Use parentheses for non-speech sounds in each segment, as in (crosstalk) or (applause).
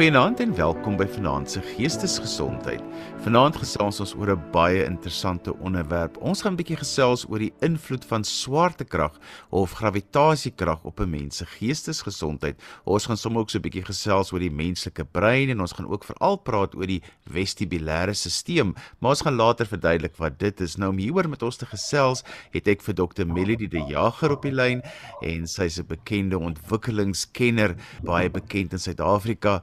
Goeienaand en welkom by Vanaand se Geestesgesondheid. Vanaand gesels ons oor 'n baie interessante onderwerp. Ons gaan 'n bietjie gesels oor die invloed van swaartekrag of gravitasikrag op 'n mens se geestesgesondheid. Ons gaan sommer ook so 'n bietjie gesels oor die menslike brein en ons gaan ook veral praat oor die vestibulêre stelsel. Maar ons gaan later verduidelik wat dit is. Nou om hieroor met ons te gesels, het ek vir Dr. Melody de Jager op die lyn en sy's 'n bekende ontwikkelingskenner, baie bekend in Suid-Afrika.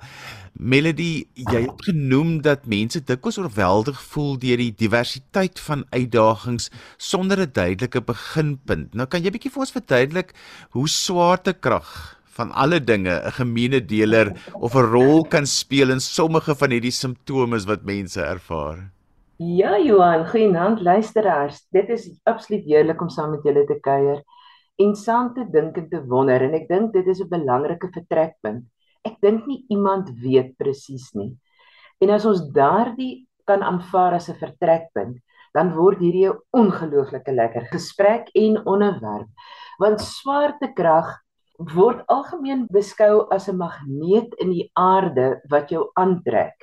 Melody, jy het genoem dat mense dikwels oorweldig voel deur die diversiteit van uitdagings sonder 'n duidelike beginpunt. Nou kan jy bietjie vir ons verduidelik hoe swaartekrag van alle dinge 'n gemeene deler of 'n rol kan speel in sommige van hierdie simptome wat mense ervaar? Ja, Johan, goeienaand luisteraars. Dit is absoluut heerlik om saam met julle te kuier en saam te dink en te wonder en ek dink dit is 'n belangrike vertrekpunt ek dink nie iemand weet presies nie. En as ons daardie kan aanvaar as 'n vertrekpunt, dan word hierdie 'n ongelooflike lekker gesprek en onderwerp. Want swaartekrag word algemeen beskou as 'n magneet in die aarde wat jou aantrek.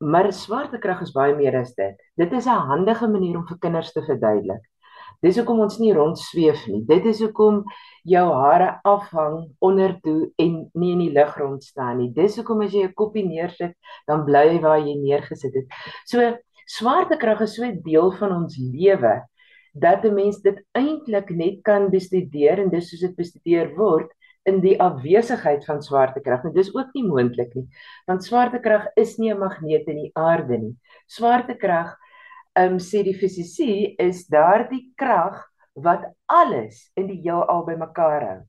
Maar swaartekrag is baie meer as dit. Dit is 'n handige manier om vir kinders te verduidelik. Dis hoekom ons nie rondsweef nie. Dit is hoekom jou hare afhang onder toe en nie in die lug rond staan nie. Dis hoekom as jy 'n koppie neersit, dan bly hy waar jy neergesit het. So swaartekrag is so 'n deel van ons lewe dat 'n mens dit eintlik net kan bestudeer en dis soos dit bestudeer word in die afwesigheid van swaartekrag. En dis ook nie moontlik nie, want swaartekrag is nie 'n magneet in die aarde nie. Swaartekrag ehm um, sê die fisisie is daardie krag wat alles in die heelal bymekaar hou.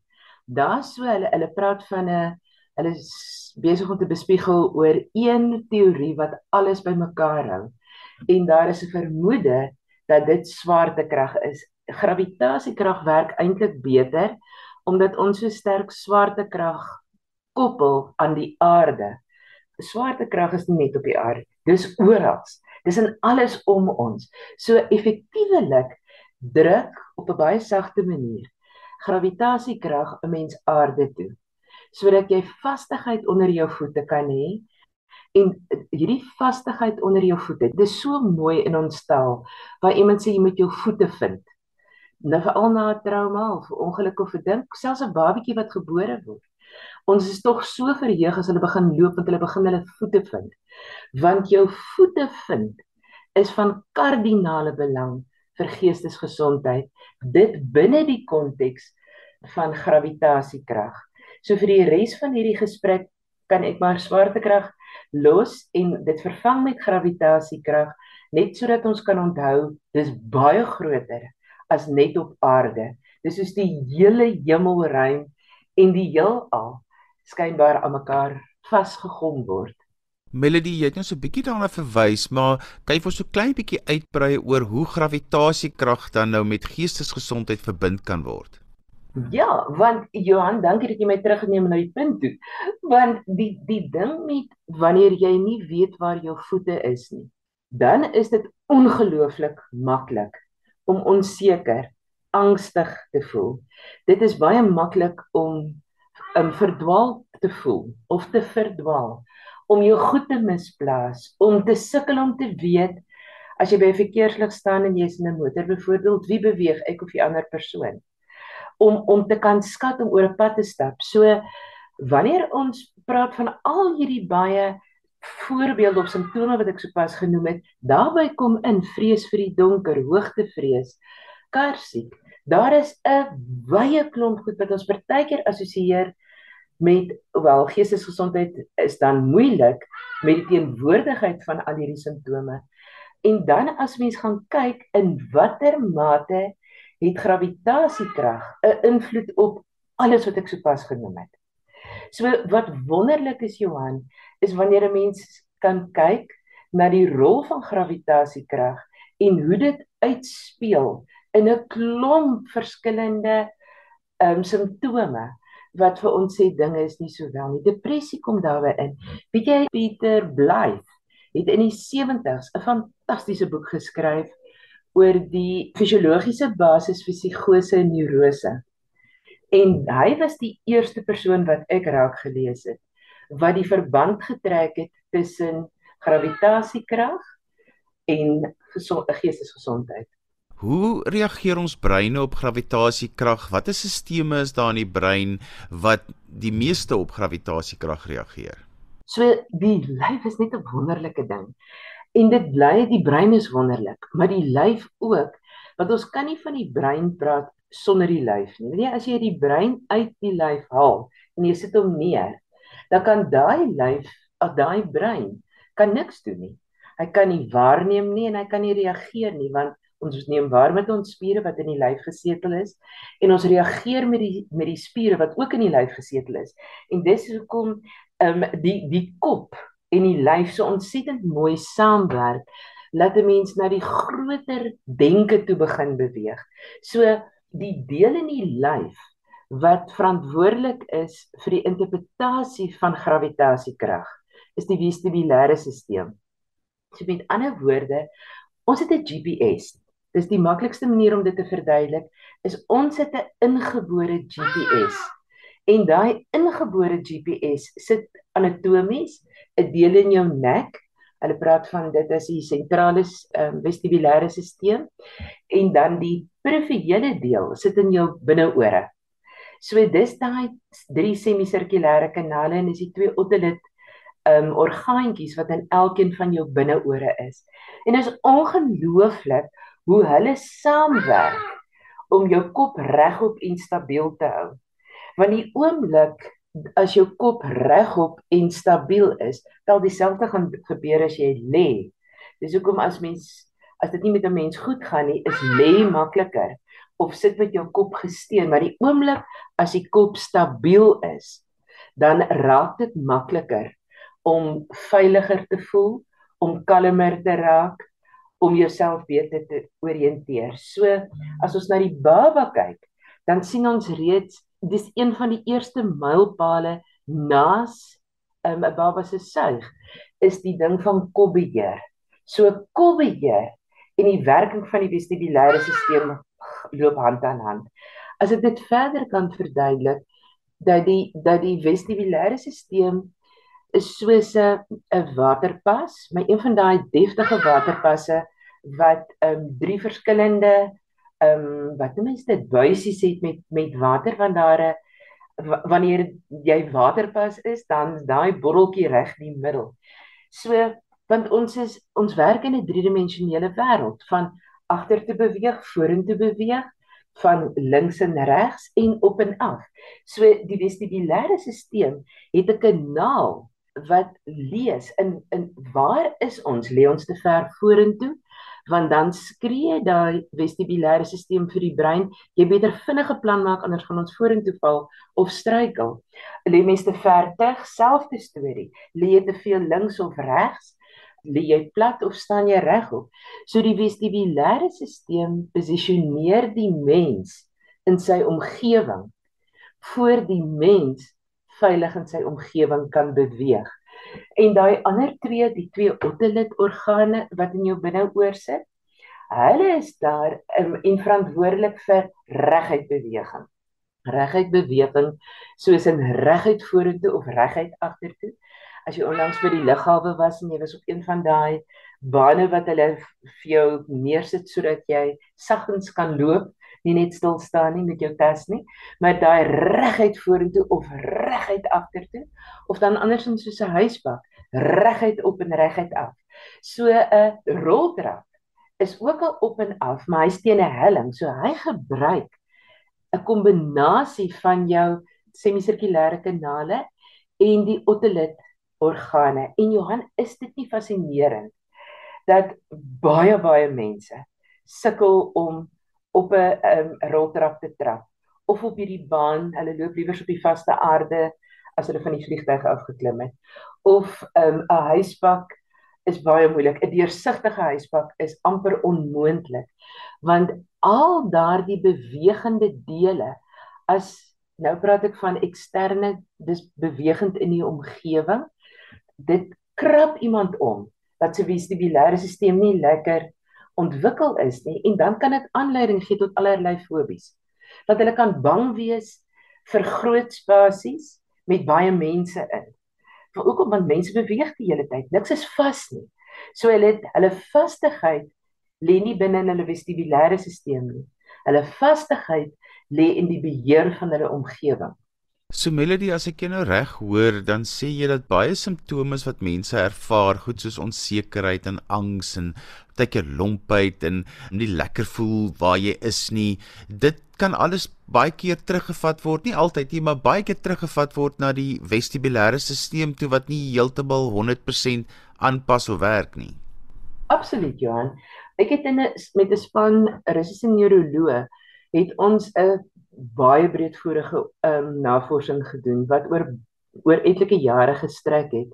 Daar so hulle hulle praat van 'n hulle is besig om te bespiegel oor een teorie wat alles bymekaar hou. En daar is 'n vermoede dat dit swaartekrag is. Gravitasiekrag werk eintlik beter omdat ons so sterk swaartekrag koppel aan die aarde. Swaartekrag is nie net op die aarde, dis oral. Dis in alles om ons. So effektiewelik druk op 'n baie sagte manier gravitasiekrag 'n mens aarde toe sodat jy vastigheid onder jou voete kan hê en hierdie vastigheid onder jou voete dis so mooi in ons taal waar iemand sê jy moet jou voete vind nou veral na 'n trauma of ongeluk of 'n ding selfs 'n babatjie wat gebore word ons is tog so verheug as hulle begin loop want hulle begin hulle voete vind. Want jou voete vind is van kardinale belang vir geestesgesondheid. Dit binne die konteks van gravitasiekrag. So vir die res van hierdie gesprek kan ek maar swaartekrag los en dit vervang met gravitasiekrag net sodat ons kan onthou dis baie groter as net op aarde. Dis soos die hele hemelruim en die heelal skynbaar aan mekaar vasgegom word Melody, jy het net so 'n bietjie daarna verwys, maar kan jy vir so 'n klein bietjie uitbrei oor hoe gravitasikrag dan nou met geestesgesondheid verbind kan word? Ja, want Johan, dankie dat jy my teruggeneem na die punt toe. Want die die ding met wanneer jy nie weet waar jou voete is nie, dan is dit ongelooflik maklik om onseker, angstig te voel. Dit is baie maklik om um verdwaal te voel of te verdwaal om jou goed te misplaas, om te sukkel om te weet as jy by 'n verkeerslig staan en jy's in 'n motor byvoorbeeld, wie beweeg ek of die ander persoon? Om om te kan skat om oor 'n pad te stap. So wanneer ons praat van al hierdie baie voorbeelde of simptome wat ek sopas genoem het, daarbey kom in vrees vir die donker, hoogtevrees, karsiek. Daar is 'n wye klomp goed wat ons partykeer assosieer met wel geestesgesondheid is dan moeilik met die teenwoordigheid van al hierdie simptome. En dan as mens gaan kyk in watter mate het gravitasikrag 'n invloed op alles wat ek sopas genoem het. So wat wonderlik is Johan, is wanneer 'n mens kan kyk na die rol van gravitasikrag en hoe dit uitspeel in 'n klomp verskillende ehm um, simptome wat vir ons sê dinge is nie so wel nie. Depressie kom daarby in. Weet jy Pieter Blythe het in die 70's 'n fantastiese boek geskryf oor die fisiologiese basis vir psigose en neurose. En hy was die eerste persoon wat ek raak gelees het wat die verband getrek het tussen gravitasiekrag en gesond geestesgesondheid. Hoe reageer ons breine op gravitasikrag? Watter stelsels is daar in die brein wat die meeste op gravitasikrag reageer? So die lyf is net 'n wonderlike ding. En dit bly die brein is wonderlik, maar die lyf ook, want ons kan nie van die brein praat sonder die lyf nie. Weet jy, as jy die brein uit die lyf haal en jy sit hom neer, dan kan daai lyf, of daai brein kan niks doen nie. Hy kan nie waarneem nie en hy kan nie reageer nie want ons neem waar met ons spiere wat in die lyf gesetel is en ons reageer met die met die spiere wat ook in die lyf gesetel is. En dis hoekom ehm um, die die kop en die lyf so ontsettend mooi saamwerk laat 'n mens na die groter denke toe begin beweeg. So die deel in die lyf wat verantwoordelik is vir die interpretasie van gravitasikrag is die vestibulêre stelsel. So met ander woorde, ons het 'n GPS dis die maklikste manier om dit te verduidelik is ons het 'n ingebore GPS en daai ingebore GPS sit anatomies 'n deel in jou nek. Hulle praat van dit as die sentrale um, vestibulêre stelsel. En dan die perifere deel sit in jou binneore so dis daai drie semisirkulêre kanale en dis die twee otolit um orgaantjies wat in elkeen van jou binneore is. En is ongelooflik hoe hulle saamwerk om jou kop regop en stabiel te hou. Want die oomblik as jou kop regop en stabiel is, sal dieselfde gaan gebeur as jy lê. Dis hoekom as mens as dit nie met 'n mens goed gaan nie, is lê makliker of sit met jou kop gesteun, maar die oomblik as die kop stabiel is, dan raak dit makliker om veiliger te voel, om kalmer te raak, om jouself beter te orienteer. So as ons na die baba kyk, dan sien ons reeds dis een van die eerste mylpale naas um, 'n baba se suig is die ding van kopbeheer. So kopbeheer en die werking van die vestibulêre stelsel loop hand aan hand. As ek dit verder kan verduidelik dat die dat die vestibulêre stelsel is soos 'n waterpas, maar een van daai deftige waterpasse wat ehm um, drie verskillende ehm um, wat noem mens dit buisies het met met water want daar 'n wanneer jy waterpas is, dan daai botteltjie reg in die middel. So want ons is ons werk in 'n driedimensionele wêreld van agter te beweeg, vorentoe beweeg, van links en regs en op en af. So die vestibulêre stelsel het 'n kanaal wat lees in in waar is ons lê ons te ver vorentoe want dan skree daai vestibulêre stelsel vir die brein jy beter vinnige plan maak anders gaan ons vorentoe val of struikel. Lê mens te ver terug selfde storie. Lê jy te veel links of regs? Lê jy plat of staan jy regop? So die vestibulêre stelsel posisioneer die mens in sy omgewing voor die mens veilig in sy omgewing kan beweeg. En daai ander twee, die twee otolit organe wat in jou binneoor sit, hulle is daar um, en verantwoordelik vir reguit beweging. Reguit beweging soos in reguit vorentoe of reguit agtertoe. As jy onlangs by die lughawe was en jy was op een van daai bane wat hulle vir jou neersit sodat jy saggens kan loop, nie net stil staan nie met jou tas nie, maar daai reguit vorentoe of reguit agtertoe of dan andersins soos 'n huisbak, reguit op en reguit af. So 'n roltrap is ook al op en af, maar hy's teen 'n helling, so hy gebruik 'n kombinasie van jou semisirkulêre kanale en die otolit organe. En Johan, is dit nie fascinerend dat baie baie mense sukkel om op 'n um, roltrap te trap of op hierdie baan, hulle loop liewer op die vaste aarde as hulle van die vliegtuig afgeklim het. Of 'n um, huisbak is baie moeilik. 'n Deursigtige huisbak is amper onmoontlik want al daardie bewegende dele as nou praat ek van eksterne dis bewegend in die omgewing dit krap iemand om dat se vestibulêre stelsel nie lekker ontwikkel is nie en dan kan dit aanleiding gee tot allerlei fobies. Dat hulle kan bang wees vir groot spasies met baie mense in. Hoekom want mense beweeg die hele tyd. Niks is vas nie. So hulle het hulle vastigheid lê nie binne in hulle vestibulêre stelsel nie. Hulle vastigheid lê in die beheer van hulle omgewing. So Melody, as ek jou nou reg hoor, dan sê jy dat baie simptome wat mense ervaar, goed soos onsekerheid en angs en tydjie lompheid en nie lekker voel waar jy is nie, dit kan alles baie keer teruggevat word, nie altyd nie, maar baie keer teruggevat word na die vestibulêre stelsel toe wat nie heeltemal 100% aanpas of werk nie. Absoluut, Johan. Ek het in 'n met 'n span russiese neuroloë het ons 'n baie breedvoerige um, navorsing gedoen wat oor oor etlike jare gestrek het.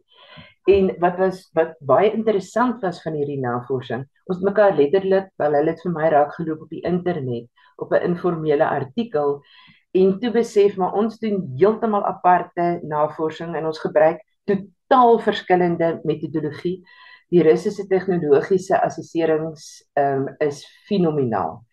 En wat was wat baie interessant was van hierdie navorsing, ons mekaar letterlik, wel hulle het vir my raak geloop op die internet op 'n informele artikel en toe besef maar ons doen heeltemal aparte navorsing en ons gebruik totaal verskillende metodologie. Die Russiese tegnologiese assesserings ehm um, is fenomenaal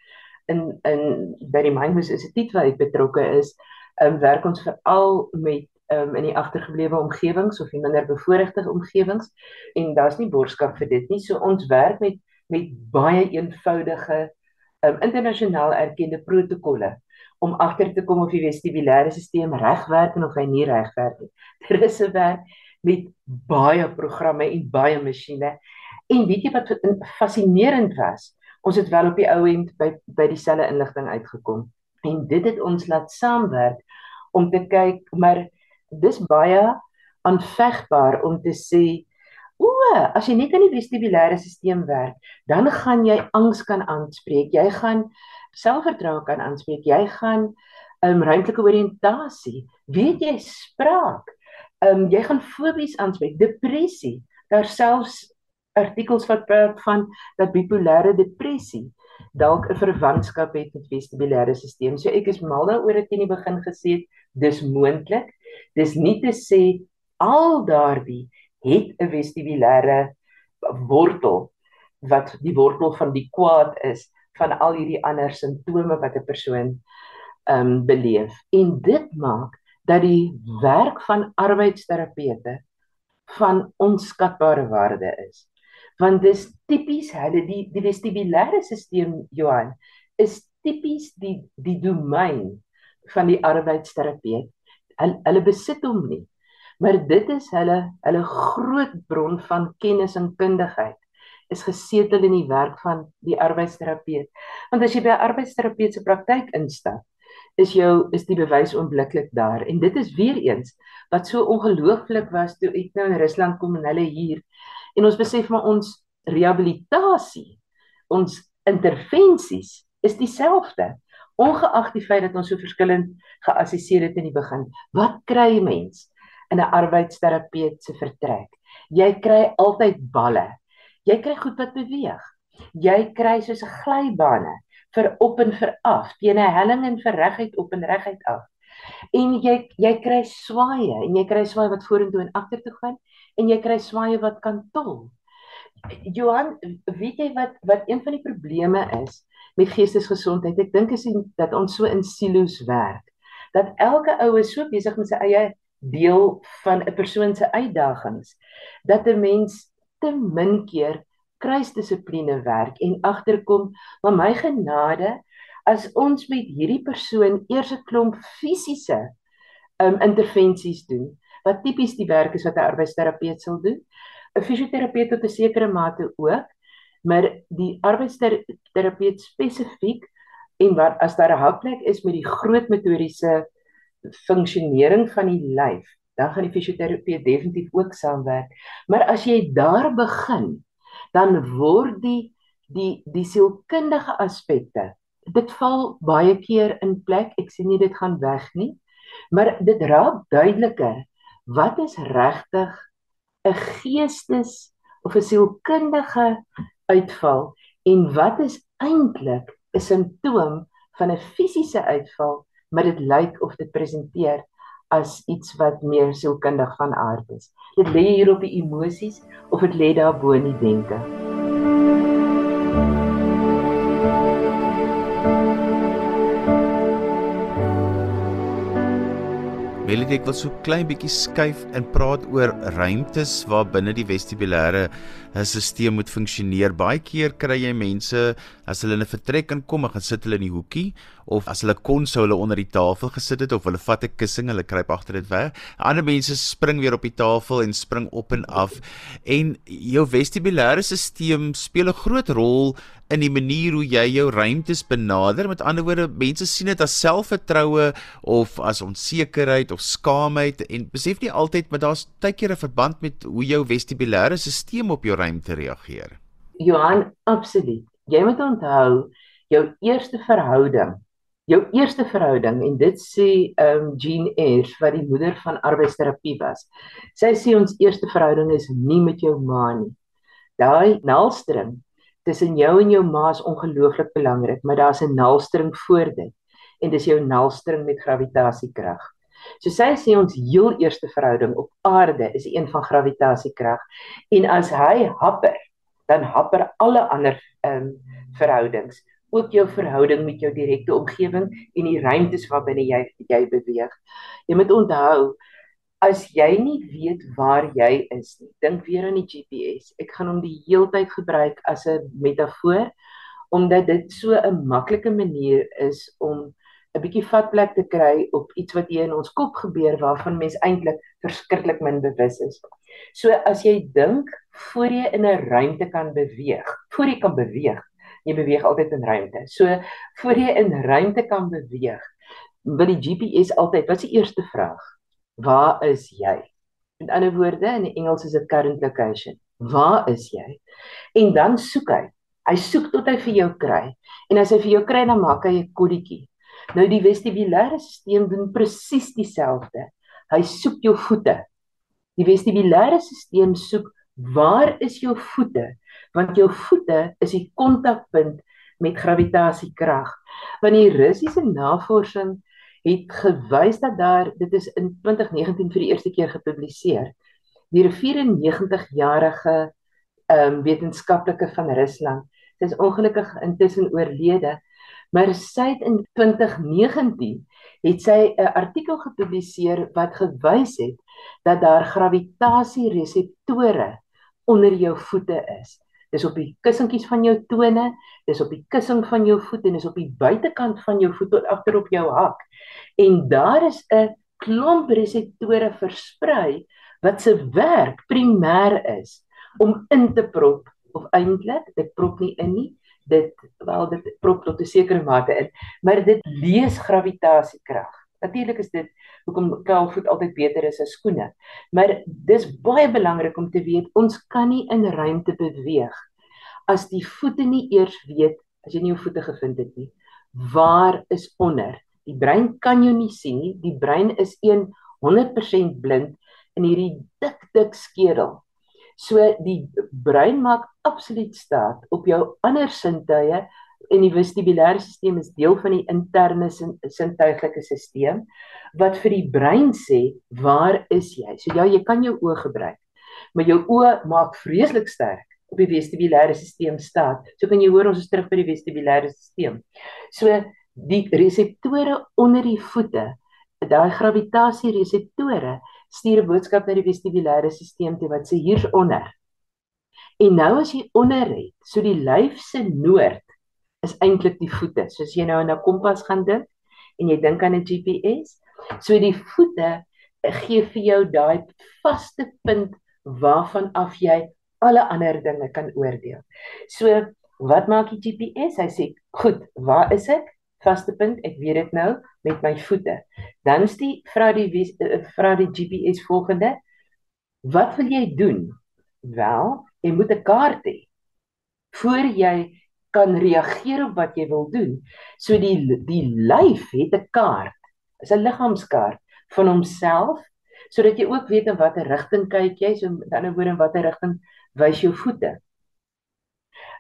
in in by die Mindmus Instituut waar ek betrokke is, um, werk ons veral met um, in die agtergeblewe omgewings of die minder bevoorregte omgewings en daar's nie borskap vir dit nie. So ons werk met met baie eenvoudige um, internasionaal erkende protokolle om agter te kom of die vestibulêre stelsel reg werk en of hy nie reg werk nie. (laughs) Daar is 'n werk met baie programme en baie masjiene. En weet jy wat fascinerend was? Ons het wel op die ou end by by dieselfde inligting uitgekom. En dit het ons laat saamwerk om te kyk maar dis baie aanvegbaar om te sê o as jy net aan die vestibulêre stelsel werk dan gaan jy angs kan aanspreek. Jy gaan selfvertroue kan aanspreek. Jy gaan um, ruimtelike oriëntasie. Weet jy spraak. Um, jy gaan fobies aanspreek depressie. Daar selfs artikels wat praat van dat bipolêre depressie dalk 'n verwantskap het met vestibulêre stelsel. So ek is mal daaroor dat jy in die begin gesê het dis moontlik. Dis nie te sê al daardie het 'n vestibulêre wortel wat die wortel van die kwaad is van al hierdie ander simptome wat 'n persoon ehm um, beleef. En dit maak dat die werk van arbeidsterapeute van onskatbare waarde is want dis tipies hulle die die vestibulêre stelsel Johan is tipies die die domein van die arbeidsterapeut. Hulle, hulle besit hom nie. Maar dit is hulle hulle groot bron van kennis en kundigheid is gesetel in die werk van die arbeidsterapeut. Want as jy by 'n arbeidsterapeut se praktyk instap, is jou is die bewys onmiddellik daar en dit is weer eens wat so ongelooflik was toe ek nou in Rusland kom en hulle hier en ons besef maar ons rehabilitasie, ons intervensies is dieselfde ongeag die feit dat ons so verskillend geassesseer het in die begin. Wat kry 'n mens in 'n arbeidsterapeut se vertrek? Jy kry altyd balle. Jy kry goed wat beweeg. Jy kry soos 'n glybane vir op en vir af, teen 'n helling en vir reguit op en reguit af. En jy jy kry swaaye en jy kry swaaye wat vorentoe en agtertoe gaan en jy kry swaaye wat kan tol. Johan, weet jy wat wat een van die probleme is met geestesgesondheid? Ek dink is dat ons so in silo's werk. Dat elke ou is so besig met sy eie deel van 'n persoon se uitdagings dat 'n mens te min keer kruisdissipline werk en agterkom, maar my genade, as ons met hierdie persoon eers 'n klomp fisiese um, intervensies doen, wat tipies die werk is wat 'n arbeidsterapeut sal doen. 'n Fisioterapeut tot 'n sekere mate ook, maar die arbeidsterapeut spesifiek en wat as daar 'n hakplek is met die groot motoriese funksionering van die lyf, dan gaan die fisioterapeut definitief ook saamwerk. Maar as jy daar begin, dan word die die die sielkundige aspekte dit val baie keer in plek. Ek sien nie dit gaan weg nie. Maar dit raak duideliker wat is regtig 'n geestes of 'n sielkundige uitval en wat is eintlik 'n simptoom van 'n fisiese uitval, maar dit lyk of dit presenteer as iets wat meer sielkundig van aard is. Dit lê hier op die emosies of dit lê daar bo in die denke. Melody ek wil so klein bietjie skuif en praat oor ruimtes waar binne die vestibulêre stelsel moet funksioneer. Baie keer kry jy mense as hulle in 'n vertrek inkom, gaan sit hulle in die hoekie of as hulle kon sou hulle onder die tafel gesit het of hulle vat 'n kussing, hulle kruip agter dit weg. Ander mense spring weer op die tafel en spring op en af. En jou vestibulêre stelsel speel 'n groot rol in die manier hoe jy jou ruimtes benader. Met ander woorde, mense sien dit as selfvertroue of as onsekerheid of skaamheid en besef nie altyd maar daar's baie keer 'n verband met hoe jou vestibulêre stelsel op jou ruimte reageer. Johan, absoluut. Jy moet onthou jou eerste verhouding jou eerste verhouding en dit sê um Jean Eyre wat die moeder van arbeidsterapie was. Sy sê ons eerste verhouding is nie met jou ma nie. Daai nalstring tussen jou en jou ma is ongelooflik belangrik, maar daar's 'n nalstring voor dit en dis jou nalstring met gravitasiekrag. So sy sê ons heel eerste verhouding op aarde is een van gravitasiekrag en as hy happer, dan happer alle ander um verhoudings ook jou verhouding met jou direkte omgewing en die ruimtes waarbinne jy jy beweeg. Jy moet onthou as jy nie weet waar jy is nie, dink weer aan die GPS. Ek gaan hom die heeltyd gebruik as 'n metafoor omdat dit so 'n maklike manier is om 'n bietjie vatplek te kry op iets wat hier in ons kop gebeur waarvan mens eintlik verskriklik min bewus is. So as jy dink voor jy in 'n ruimte kan beweeg, voor jy kan beweeg, jy beweeg altyd in ruimte. So voor jy in ruimte kan beweeg, wil die GPS altyd, wat is die eerste vraag? Waar is jy? Met ander woorde, in Engels is dit current location. Waar is jy? En dan soek hy. Hy soek tot hy vir jou kry. En as hy vir jou kry, dan maak hy 'n kodetjie. Nou die vestibulêre stelsel doen presies dieselfde. Hy soek jou voete. Die vestibulêre stelsel soek waar is jou voete? want jou voete is die kontakpunt met gravitasiekrag. Want die Russiese navorsing het gewys dat daar dit is in 2019 vir die eerste keer gepubliseer. Die 94-jarige ehm um, wetenskaplike van Rusland, sy is ongelukkig intussen oorlede, maar sy het in 2019 het sy 'n artikel gepubliseer wat gewys het dat daar gravitasiereseptore onder jou voete is. Dis op die kussentjies van jou tone, dis op die kussing van jou voet en dis op die buitekant van jou voet tot agter op jou hak. En daar is 'n klomp reseptore versprei wat se werk primêr is om in te prop of eintlik dit prop nie in nie dit wel dit prop tot 'n sekere mate in maar dit lees gravitasiekrag natuurlik is dit hoekom kaalvoet altyd beter is as skoene. Maar dis baie belangrik om te weet ons kan nie in ruimte beweeg as die voete nie eers weet as jy nie jou voete gevind het nie. Waar is onder? Die brein kan jou nie sien nie. Die brein is 100% blind in hierdie dik dik skedel. So die brein maak absoluut staat op jou ander sintuie en die vestibulêre stelsel is deel van die interne sintuiglike stelsel wat vir die brein sê waar is jy? So ja, jy kan jou oë gebruik. Maar jou oë maak vreeslik sterk op die vestibulêre stelsel staat. So kan jy hoor ons is terug by die vestibulêre stelsel. So die reseptore onder die voete, daai gravitasie reseptore stuur 'n boodskap na die vestibulêre stelsel toe wat sê hier's onder. En nou as jy onder het, so die lyf se noord is eintlik die voete. So as jy nou aan 'n kompas gaan dink en jy dink aan 'n GPS, so die voete gee vir jou daai vaste punt waarvan af jy alle ander dinge kan oordeel. So wat maak die GPS? Hy sê, "Goed, waar is ek? Vaste punt, ek weet dit nou met my voete." Dan is die vra die eh, vra die GPS volgende: "Wat wil jy doen?" Wel, jy moet 'n kaart hê. Voor jy kan reageer op wat jy wil doen. So die die lyf het 'n kaart, is 'n liggaamskaart van homself sodat jy ook weet in watter rigting kyk jy, so met ander woorde in watter rigting wys jou voete.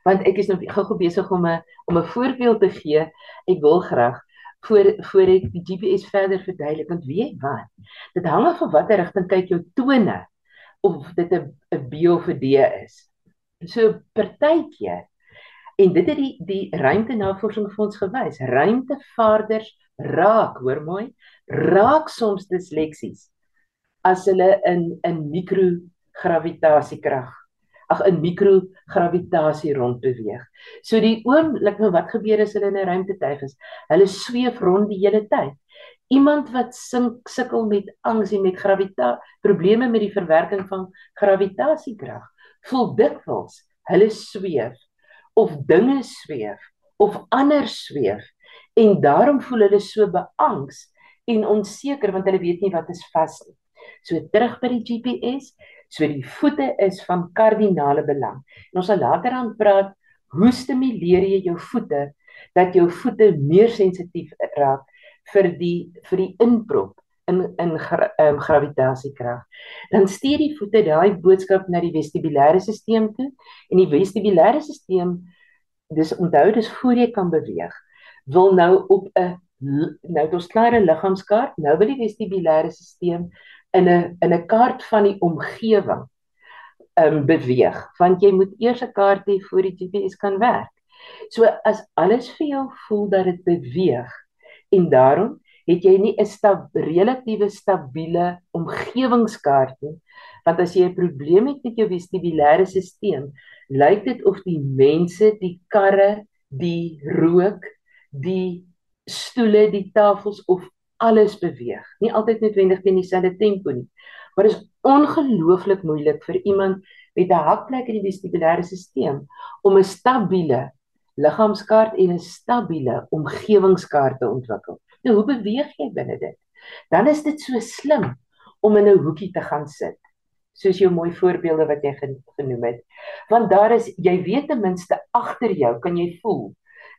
Want ek is nou gou-gou besig om 'n om 'n voorbeeld te gee. Ek wil graag voor voor ek die GPS verder verduidelik want weet wat? Dit hang af van watter rigting kyk jou tone of dit 'n 'n B of 'n D is. So partykeer En dit het die die ruimtenavorsing vir ons gewys. Ruimtevaarders raak, hoor mooi, raak soms disleksies as hulle in 'n mikrogravitasiekrag ag in mikrogravitasie rond beweeg. So die oomblik nou wat gebeur as hulle in 'n ruimtetuig is, hulle sweef rond die hele tyd. Iemand wat sink sukkel met angs en met gravita probleme met die verwerking van gravitasiekrag, voel dikwels hulle sweef of dinge sweef of ander sweef en daarom voel hulle so beangs en onseker want hulle weet nie wat is vas nie. So terug by die GPS, so die voete is van kardinale belang. En ons sal later aan praat hoe stimuleer jy jou voete dat jou voete meer sensitief raak vir die vir die inprop in in um, gravitasiekrag. Dan stuur die voete daai boodskap na die vestibulêre stelsel toe en die vestibulêre stelsel dis onthou dis voor jy kan beweeg wil nou op 'n nou ons klare liggaamskaart nou wil die vestibulêre stelsel in 'n in 'n kaart van die omgewing um beweeg want jy moet eers 'n kaart hê voor die GPS kan werk. So as alles vir jou voel dat dit beweeg en daarom het jy nie 'n sta relatiewe stabiele omgewingskaart nie. Want as jy 'n probleem het met jou vestibulêre stelsel, lyk dit of die mense, die karre, die rook, die stoele, die tafels of alles beweeg. Nie altyd noodwendig teen dieselfde tempo nie. Maar dit is ongelooflik moeilik vir iemand met 'n hakplek in die vestibulêre stelsel om 'n stabiele liggaamskaart en 'n stabiele omgewingskaart te ontwikkel. Nou hoe beweeg jy binne dit? Dan is dit so slim om in 'n hoekie te gaan sit. Soos jou mooi voorbeelde wat jy genoem het. Want daar is jy weet ten minste agter jou kan jy voel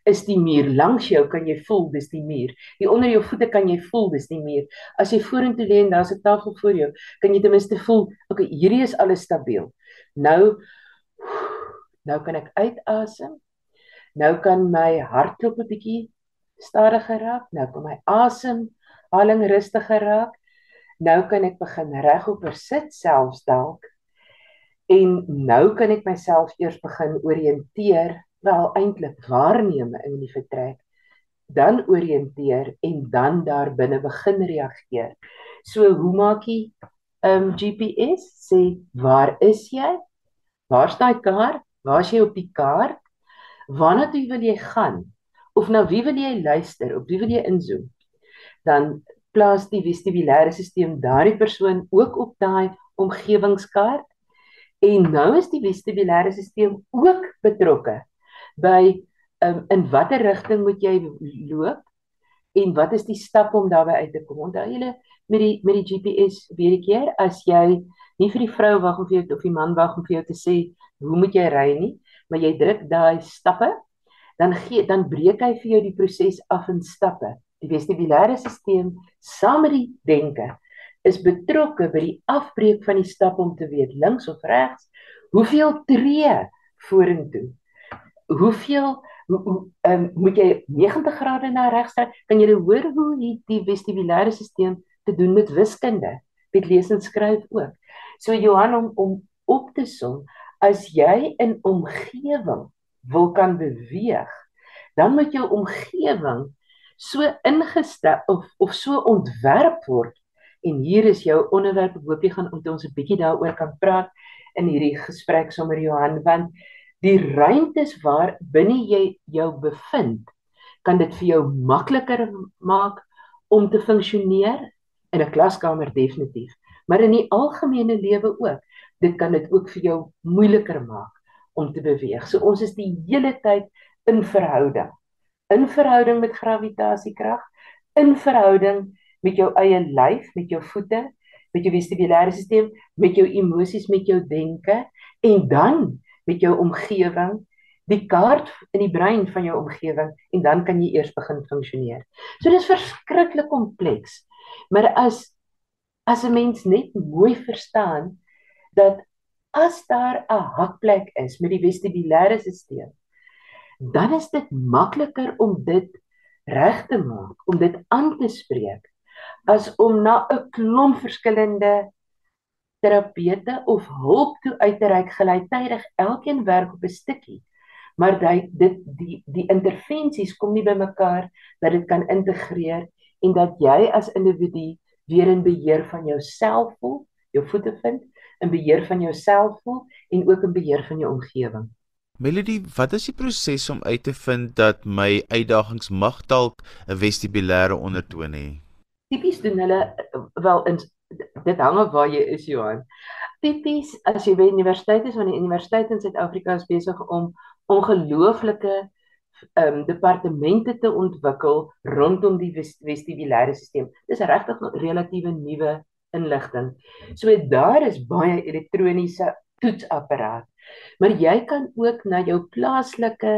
is die muur langs jou kan jy voel dis die muur. Hier onder jou voete kan jy voel dis die muur. As jy vorentoe lê en daar's 'n tafel voor jou, kan jy ten minste voel, okay, hierdie is alles stabiel. Nou nou kan ek uitasem. Nou kan my hartklop 'n bietjie stadiger raak. Nou kom my asemhaling rustiger raak. Nou kan ek begin regop sit selfs dalk. En nou kan ek myself eers begin orienteer, wel eintlik waarneem in die vertrek. Dan orienteer en dan daar binne begin reageer. So hoe maak jy um GPS sê waar is jy? Waar staan die kaart? Waar is jy op die kaart? Waarna toe wil jy gaan? Of na wie wil jy luister of wie wil jy inzoom dan plaas die vestibulêre stelsel daardie persoon ook op daai omgewingskaart. En nou is die vestibulêre stelsel ook betrokke by um, in watter rigting moet jy loop en wat is die stap om daarby uit te kom. Onthou julle met die met die GPS weer 'n keer as jy nie vir die vrou wag of jy of die man wag om vir jou te sê hoe moet jy ry nie? Maar jy druk daai stappe dan gee dan breek hy vir jou die proses af in stappe. Die vestibulêre stelsel saam met die denke is betrokke by die afbreek van die stap om te weet links of regs, hoeveel tree vorentoe. Hoeveel hoe, hoe, um, moet jy 90 grade na regs draai? Kan jy hoor hoe die, die vestibulêre stelsel te doen met wiskunde, met lees en skryf ook. So Johan om om op te som, as jy in omgewing wil kan beweeg, dan moet jou omgewing so ingestel of of so ontwerp word. En hier is jou onderwerp. Ek hoop jy gaan met ons 'n bietjie daaroor kan praat in hierdie gesprek sommer Johan, want die ruimtes waar binne jy jou bevind, kan dit vir jou makliker maak om te funksioneer in 'n klaskamer definitief, maar in die algemene lewe ook. Dit kan dit ook vir jou moeiliker maak om te beweeg. So ons is die hele tyd in verhouding. In verhouding met gravitasiekrag, in verhouding met jou eie lyf, met jou voete, met jou vestibulêre stelsel, met jou emosies, met jou denke en dan met jou omgewing, die kaart in die brein van jou omgewing en dan kan jy eers begin funksioneer. So dis verskriklik kompleks. Maar as as 'n mens net mooi verstaan dat as daar 'n hakplek is met die vestibulêre stelsel, dan is dit makliker om dit reg te maak, om dit aan te spreek as om na 'n klomp verskillende terapeute of hulp toe uit te reik gelyktydig elkeen werk op 'n stukkie. maar dit dit die die intervensies kom nie bymekaar dat dit kan integreer en dat jy as individu weer in beheer van jouself voel, jou voete vind, in beheer van jouself voel en ook in beheer van jou omgewing. Melody, wat is die proses om uit te vind dat my uitdagings mag dalk 'n vestibulêre ondertoon hê? Tipies doen hulle wel in dit hang af waar jy is Johan. Tipies as jy by universiteit is, want die universiteit in Suid-Afrika is besig om ongelooflike ehm um, departemente te ontwikkel rondom die vestibulêre stelsel. Dis regtig 'n relatiewe nuwe inligting. So daar is baie elektroniese toetsapparaat. Maar jy kan ook na jou plaaslike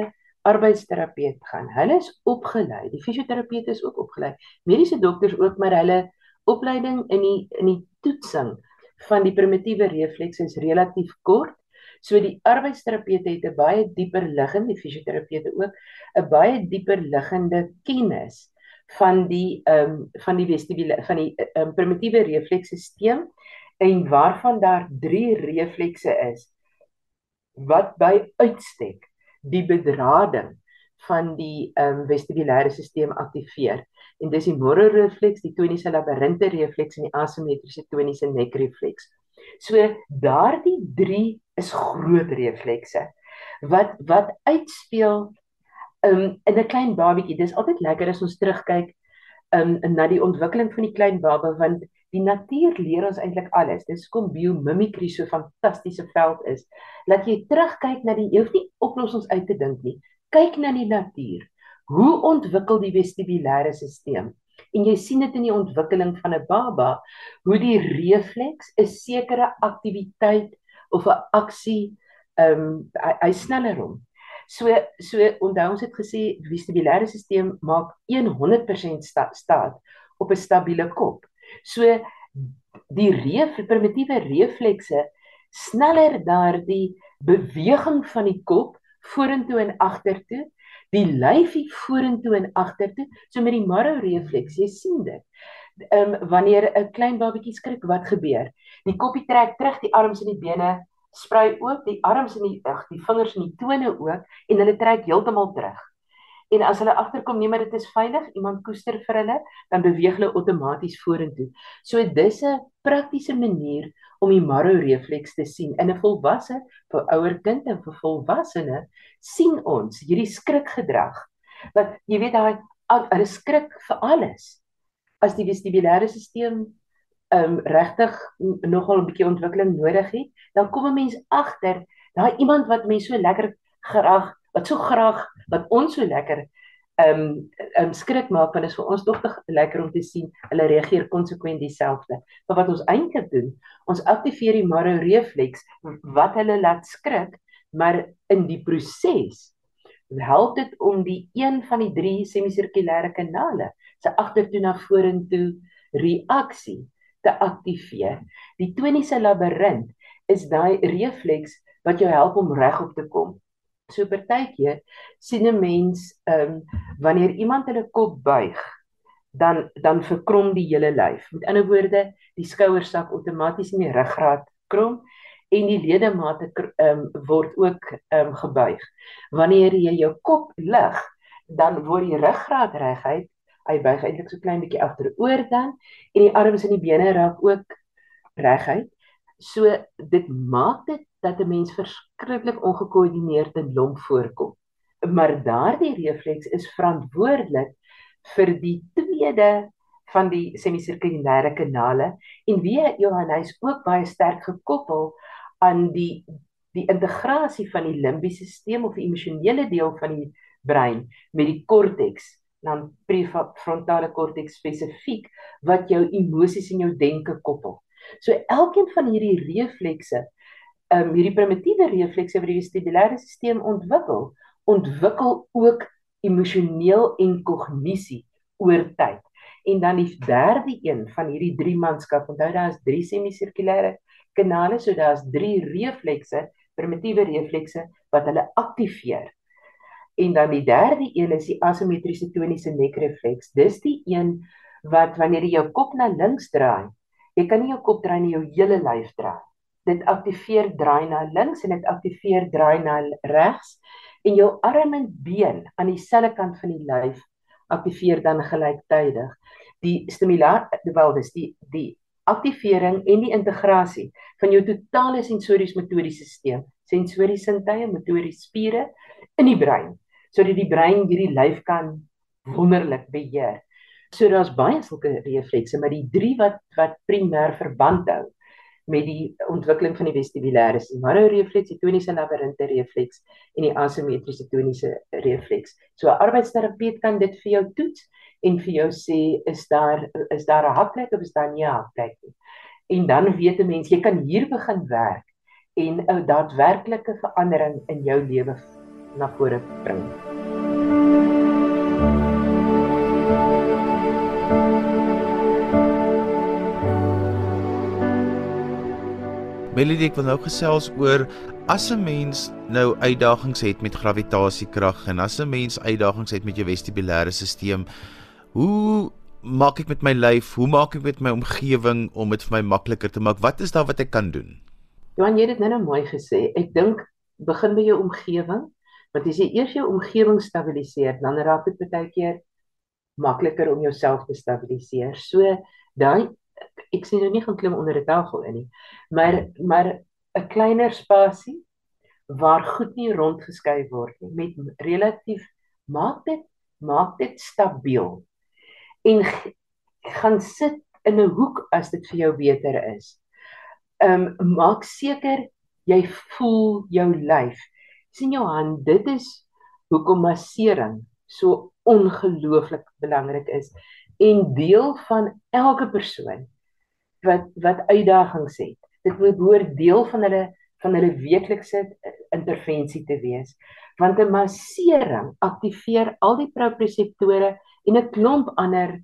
arbeidsterapeut gaan. Hulle is opgelei. Die fisioterapeute is ook opgelei. Mediese dokters ook, maar hulle opleiding in die in die toetsing van die primitiewe refleks is relatief kort. So die arbeidsterapeute het 'n baie dieper liggende, die fisioterapeute ook, 'n baie dieper liggende kennis van die ehm um, van die vestibule van die um, primitiewe refleksstelsel en waarvan daar 3 reflekse is wat by uitstek die bedrading van die ehm um, vestibulêre stelsel aktiveer. En dis die morrelrefleks, die toniese labirinte refleks en die asimetriese toniese nekrefleks. So daardie 3 is groot reflekse wat wat uitspeel um, in 'n klein babatjie. Dis altyd lekker as ons terugkyk um, na die ontwikkeling van die klein baba want die natuur leer ons eintlik alles. Dis kom biomimikry so fantastiese veld is. Laat jy terugkyk na die jy hoef nie oplossings uit te dink nie. Kyk na die natuur. Hoe ontwikkel die vestibulêre stelsel? En jy sien dit in die ontwikkeling van 'n baba, hoe die refleks 'n sekere aktiwiteit of 'n aksie ehm um, hy, hy sneller om. So so onthou ons het gesê vestibulêre stelsel maak 100% sta, staat op 'n stabiele kop. So die ref, primitiewe reflekse sneller daardie beweging van die kop vorentoe en agtertoe, die lyfie vorentoe en agtertoe, so met die marrow refleks, jy sien dit. Ehm um, wanneer 'n klein babatjie skrik, wat gebeur? Die koppie trek terug, die arms en die bene sprei oop, die arms en die ag, die vingers en die tone ook en hulle trek heeltemal terug. En as hulle agterkom nee maar dit is veilig, iemand koester vir hulle, dan beweeg hulle outomaties vorentoe. So dis 'n praktiese manier om die marrow refleks te sien in 'n volwasse vir ouer kind en vir volwassene sien ons hierdie skrikgedrag. Want jy weet daai hulle skrik vir alles. As die vestibulêre stelsel um regtig nogal 'n bietjie ontwikkeling nodig het, dan kom 'n mens agter daai iemand wat mense so lekker graag wat so graag wat ons so lekker um, um, skrik maak want dit is vir ons tog lekker om te sien hulle reageer konsekwent dieselfde. Maar wat ons eintlik doen, ons aktiveer die marrow refleks wat hulle laat skrik, maar in die proses help dit om die een van die drie semisirkulêre kanale se agtertoe na vorentoe reaksie te aktiveer. Die toniese labirint is daai refleks wat jou help om regop te kom. So partykeer sien 'n mens ehm um, wanneer iemand hulle kop buig, dan dan verkrom die hele lyf. Met ander woorde, die skouers sak outomaties in die ruggraat krom en die ledemate ehm um, word ook ehm um, gebuig. Wanneer jy jou kop lig, dan word die ruggraat reguit. Hy buig eintlik so klein bietjie agteroor dan en die arms en die bene raak ook reguit. So dit maak dit dat 'n mens verskriklik ongekoördineerd en lomp voorkom. Maar daardie refleks is verantwoordelik vir die tweede van die semisirkulêre kanale en wie Johannes ook baie sterk gekoppel aan die die integrasie van die limbiese stelsel of die emosionele deel van die brein met die korteks dan prefrontale korteks spesifiek wat jou emosies en jou denke koppel. So elkeen van hierdie reflekse um, hierdie primitiewe reflekse wat die vestibulêre stelsel ontwikkel, ontwikkel ook emosioneel en kognisie oor tyd. En dan die derde een van hierdie drie manskap, onthou daar is drie semisirkulêre kanale, so daar's drie reflekse, primitiewe reflekse wat hulle aktiveer. En dan die derde een is die asimetriese toniese nekrefleks. Dis die een wat wanneer jy jou kop na links draai, jy kan nie jou kop draai nie, jou hele lyf draai dit aktiveer draai na links en dit aktiveer draai na regs en jou arm en been aan dieselfde kant van die lyf aktiveer dan gelyktydig. Die stimulasie wel dis die die aktivering en die integrasie van jou totale sensories motoriese stelsel, sensories sintuie, motoriese spiere in die brein, sodat die brein hierdie lyf kan wonderlik beheer. So daar's baie sulke reflekse, maar die drie wat wat primêr verband hou met die ontwikkeling van die vestibulêre Maro refleks, die toniese labirinte refleks en die asimetriese toniese refleks. So 'n arbeidsterapeut kan dit vir jou toets en vir jou sê is daar is daar 'n hakplek of is daar nie 'n hakplek nie. En dan weet 'n mens jy kan hier begin werk en 'n daadwerklike verandering in jou lewe na vore bring. Melody ek wil nou gesels oor as 'n mens nou uitdagings het met gravitasiekrag en as 'n mens uitdagings het met jou vestibulêre stelsel, hoe maak ek met my lyf? Hoe maak ek met my omgewing om dit vir my makliker te maak? Wat is daar wat ek kan doen? Johan, jy het dit nou, nou mooi gesê. Ek dink begin by jou omgewing, want as jy eers jou omgewing stabiliseer, dan raak dit baie keer makliker om jouself te stabiliseer. So daai ek sien nou nie gaan klim onder 'n tafel in nie. Maar maar 'n kleiner spasie waar goed nie rondgeskuif word nie met relatief maak dit maak dit stabiel. En gaan sit in 'n hoek as dit vir jou beter is. Ehm um, maak seker jy voel jou lyf. Sien jou hand, dit is hoekom massering so ongelooflik belangrik is en deel van elke persoon wat wat uitdagings het. Dit moet behoort deel van hulle van hulle weeklikse intervensie te wees. Want 'n massering aktiveer al die proprioseptore en 'n klomp ander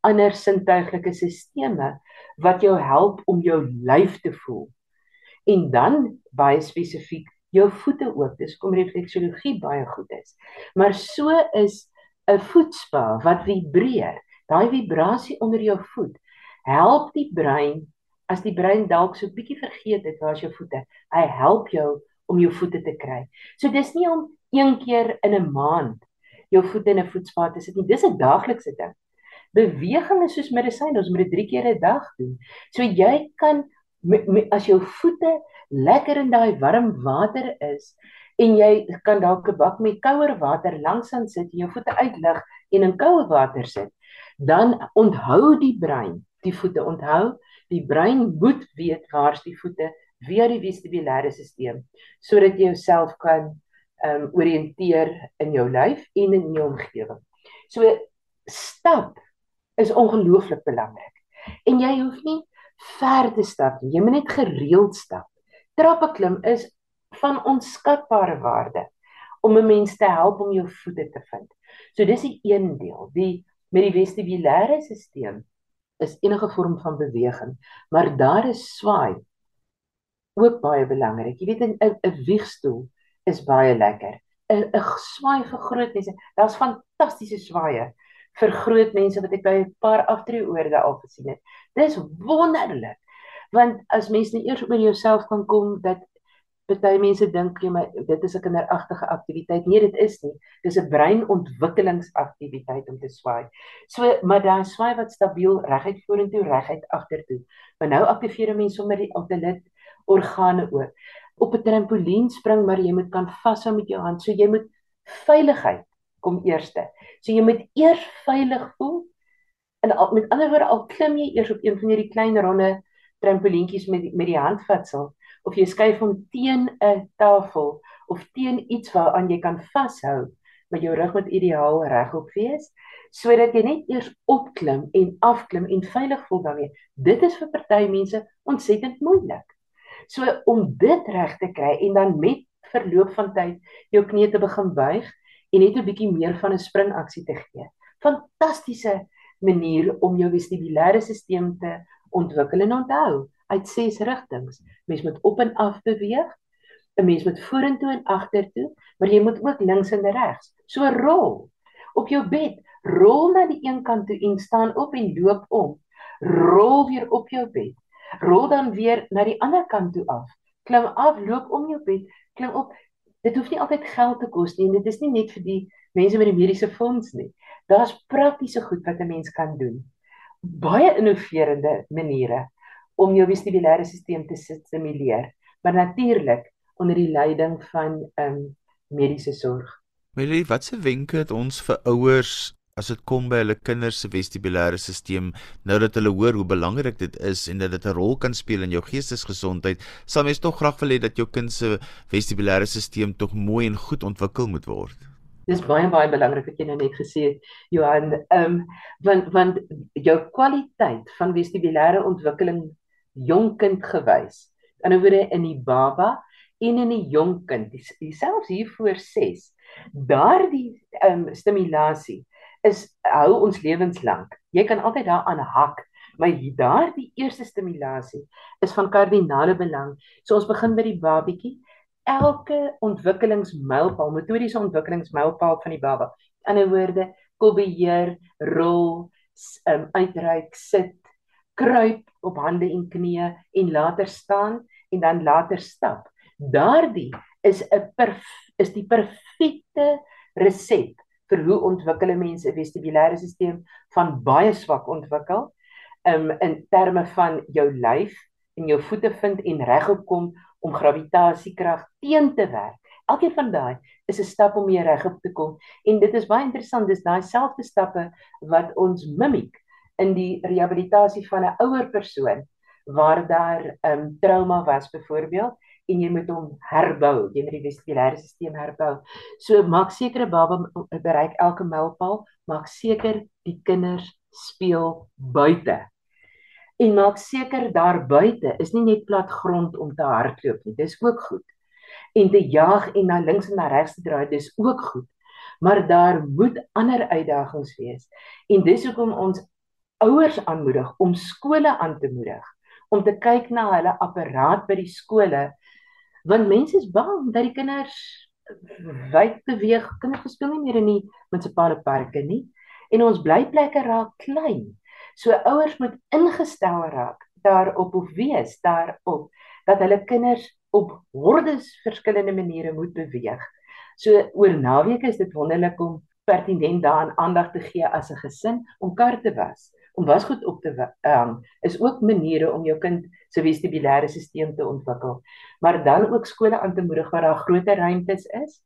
ander sintuiglike stelsels wat jou help om jou lyf te voel. En dan baie spesifiek jou voete ook. Dis kom refleksologie baie goed is. Maar so is 'n voetspa wat vibreer. Daai vibrasie onder jou voet help die brein as die brein dalk so bietjie vergeet het waar is jou voete. Hy help jou om jou voete te kry. So dis nie om een keer in 'n maand jou voete in 'n voetspa te sit nie. Dis 'n daaglikse ding. Beweging is soos medisyn, ons moet dit 3 keer 'n dag doen. So jy kan as jou voete lekker in daai warm water is en jy kan dalk 'n bak met kouer water langs aan sit en jou voete uitlig en in koue water sit, dan onthou die brein die voete onthou. Die brein moet weet waar's die voete via die vestibulêre stelsel sodat jy jouself kan ehm um, orienteer in jou lyf en in jou omgewing. So stap is ongelooflik belangrik. En jy hoef nie ver te stap nie. Jy moet net gereeld stap. Trappe klim is van onskatbare waarde om 'n mens te help om jou voete te vind. So dis die een deel, die met die vestibulêre stelsel is enige vorm van beweging, maar daar is swaai ook baie belangrik. Jy weet 'n 'n wiegstoel is baie lekker. 'n 'n swaai vir groot mense. Daar's fantastiese swaaye vir groot mense wat ek by 'n paar aftreeoorde al gesien het. Dis wonderlik. Want as mens net eers oor jouself kan kom dat Party mense dink jy maar dit is 'n kinderagtige aktiwiteit. Nee, dit is nie. Dis 'n breinontwikkelingsaktiwiteit om te swaai. So, maar daai swaai wat stabiel reguit vorentoe, reguit agtertoe. Maar nou aktiveer 'n mens sommer die otolit organe ook. Op 'n trampolien spring, maar jy moet kan vashou met jou hand. So jy moet veiligheid kom eerste. So jy moet eers veilig voel. En al, met ander woorde, al klim jy eers op een van hierdie klein ronde trampolientjies met met die handvatsel of jy skuif hom teen 'n tafel of teen iets waaraan jy kan vashou, maar jou rug moet ideaal regop wees sodat jy net eers opklim en afklim en veilig voel daarmee. Dit is vir party mense ontsettend moeilik. So om dit reg te kry en dan met verloop van tyd jou knie te begin buig en net 'n bietjie meer van 'n springaksie te gee. Fantastiese manier om jou vestibulêre stelsel te ontwikkel en onthou uit ses rigtings. Mens moet op en af beweeg. 'n Mens moet vorentoe en agtertoe, maar jy moet ook links en regs. So rol op jou bed. Rol na die een kant toe en staan op en loop om. Rol weer op jou bed. Rol dan weer na die ander kant toe af. Klim af, loop om jou bed, klim op. dit hoef nie altyd geld te kos nie en dit is nie net vir die mense met die mediese fonds nie. Daar's praktiese goed wat 'n mens kan doen. Baie innoverende maniere om jou vestibulêre stelsel te stimuleer, maar natuurlik onder die leiding van ehm um, mediese sorg. Melie, watse wenke het ons vir ouers as dit kom by hulle kinders se vestibulêre stelsel nou dat hulle hoor hoe belangrik dit is en dat dit 'n rol kan speel in jou geestesgesondheid sal mens tog graag wil hê dat jou kind se vestibulêre stelsel tog mooi en goed ontwikkel moet word Dis baie baie belangrik wat jy nou net gesê het Johan ehm um, want want jou kwaliteit van vestibulêre ontwikkeling jonk kind gewys in 'n woorde in die baba en in die jonk kind selfs hier voor 6 daardie ehm um, stimulasie is hou ons lewenslank. Jy kan altyd daaraan hak, maar daardie eerste stimulasie is van kardinale belang. So ons begin by die babietjie. Elke ontwikkelingsmylpaal, metodiese ontwikkelingsmylpaal van die baba. In 'n woorde, kolbeheer, rol, um, uitreik, sit, kruip op hande en knieë en later staan en dan later stap. Daardie is 'n is die perfekte resep vir hoe ontwikkel 'n mens 'n vestibulêre stelsel van baie swak ontwikkel um, in terme van jou lyf en jou voete vind en regop kom om gravitasiekrag teen te werk. Elkeen van daai is 'n stap om weer regop te kom en dit is baie interessant dis daai selfde stappe wat ons mimiek in die rehabilitasie van 'n ouer persoon waar daar 'n um, trauma was byvoorbeeld en jy moet hom herbou, jy moet die vestibulêre stelsel herbou. So maak seker 'n baba bereik elke mylpaal, maak seker die kinders speel buite. En maak seker daar buite is nie net plat grond om te hardloop nie. Dis ook goed. En te jag en na links en na regs te draai, dis ook goed. Maar daar moet ander uitdagings wees. En dis hoekom ons ouers aanmoedig om skole aan te moedig om te kyk na hulle apparaat by die skole want mense is bang dat die kinders wyd beweeg, kinders speel nie meer in die munisipale parke nie en ons blyplekke raak klein. So ouers moet ingestel raak daarop of wees daarop dat hulle kinders op hordes verskillende maniere moet beweeg. So oor naweke is dit wonderlik om pertinent daaraan aandag te gee as 'n gesin om kar te was om wasgoed op te hang um, is ook maniere om jou kind se vestibulêre stelsel te ontwikkel. Maar dan ook skole aan te moedig waar daar groter ruimtes is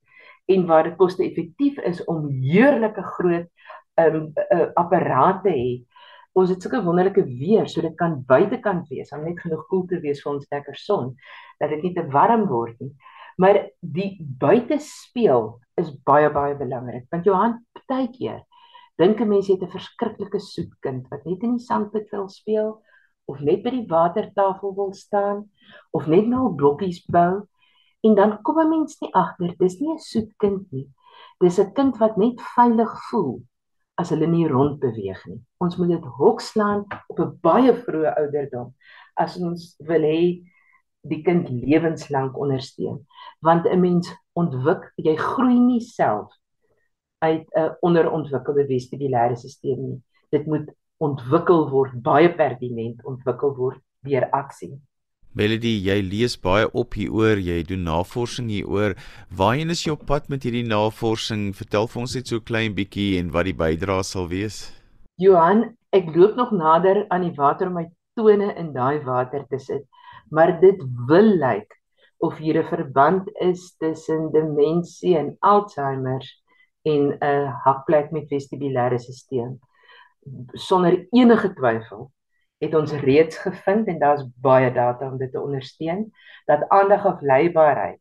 en waar dit koste-effektief is om heerlike groot um, uh, apparate te hê. Ons het sulke wonderlike weer, so dit kan buitekant wees, om net genoeg koel te wees vir ons lekker son, dat dit nie te warm word nie. Maar die buitespeel is baie baie belangrik want Johan baie keer Dink 'n mens het 'n verskriklike soet kind wat net in die sandpit wil speel of net by die watertafel wil staan of net nou blokkies bou en dan kom 'n mens nie agter dis nie 'n soet kind nie. Dis 'n kind wat net veilig voel as hulle nie rond beweeg nie. Ons moet dit hokslaan op 'n baie vroeë ouderdom as ons wil hê die kind lewenslank ondersteun want 'n mens ontwik jy groei nie self uit 'n onderontwikkelde vestibulêre stelsel nie. Dit moet ontwikkel word, baie pertinent ontwikkel word deur aksie. Melody, jy lees baie op hieroor, jy doen navorsing hieroor. Waarheen is jy op pad met hierdie navorsing? Vertel vir ons net so klein bietjie en wat die bydrae sal wees. Johan, ek loop nog nader aan die water om my tone in daai water te sit, maar dit wil lyk of hier 'n verband is tussen demensie en Alzheimer en 'n hakplek met vestibulêre stelsel. Sonder enige twyfel het ons reeds gevind en daar's baie data om dit te ondersteun dat aandag of leibaarheid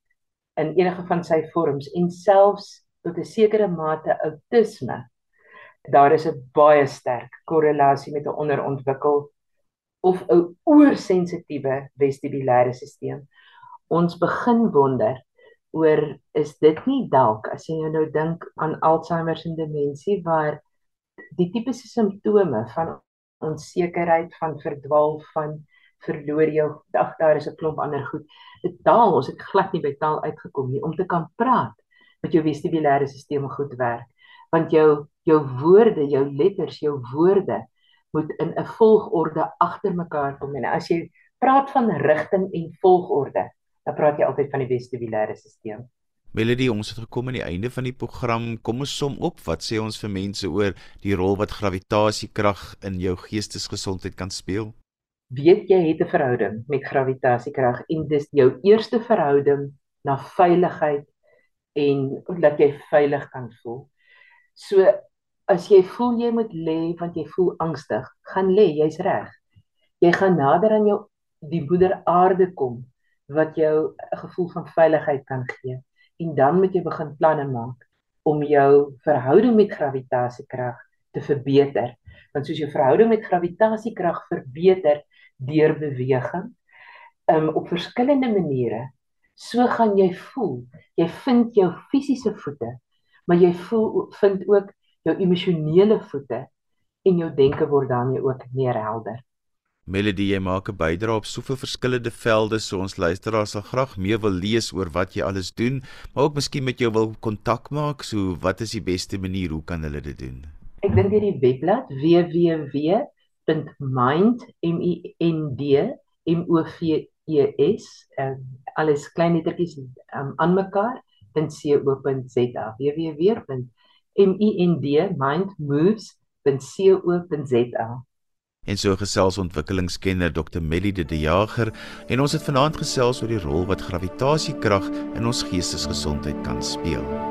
in enige van sy vorms en selfs tot 'n sekere mate outisme daar is 'n baie sterk korrelasie met 'n onderontwikkel of 'n oorsensitiewe vestibulêre stelsel. Ons begin wonder oor is dit nie dalk as jy nou dink aan Alzheimer se demensie waar die tipiese simptome van onsekerheid van verdwaal van verloor jou dag daar is 'n klomp ander goed. Dit taal ons het glad nie by taal uitgekom nie. Om te kan praat met jou vestibulêre stelsel goed werk. Want jou jou woorde jou letters jou woorde moet in 'n volgorde agter mekaar kom. En as jy praat van rigting en volgorde dan praat jy altyd van die vestibulêre stelsel. Melody, ons het gekom aan die einde van die program. Kom ons som op. Wat sê ons vir mense oor die rol wat gravitasiekrag in jou geestesgesondheid kan speel? Weet jy het 'n verhouding met gravitasiekrag en dis jou eerste verhouding na veiligheid en dat jy veilig kan voel. So as jy voel jy moet lê want jy voel angstig, gaan lê, jy's reg. Jy gaan nader aan jou die moeder aarde kom wat jou 'n gevoel van veiligheid kan gee en dan moet jy begin planne maak om jou verhouding met gravitasiekrag te verbeter. Want soos jou verhouding met gravitasiekrag verbeter deur beweging, um, op verskillende maniere, so gaan jy voel. Jy vind jou fisiese voete, maar jy voel vind ook jou emosionele voete en jou denke word daarmee ook meer helder. Melody, jy maak 'n bydrae op soveel verskillende velde, so ons luisteraars sal graag meer wil lees oor wat jy alles doen, maar ook miskien met jou wil kontak maak. So, wat is die beste manier hoe kan hulle dit doen? Ek dink hierdie webblad www.mind.mod.mo.v ES uh, alles klein lettertjies um, aan mekaar .co.za www.mindmoves.co.za En so gesels ontwikkelingskenner Dr. Melly de, Jager en ons het vanaand gesels oor die rol wat gravitasiekrag in ons geestesgesondheid kan speel.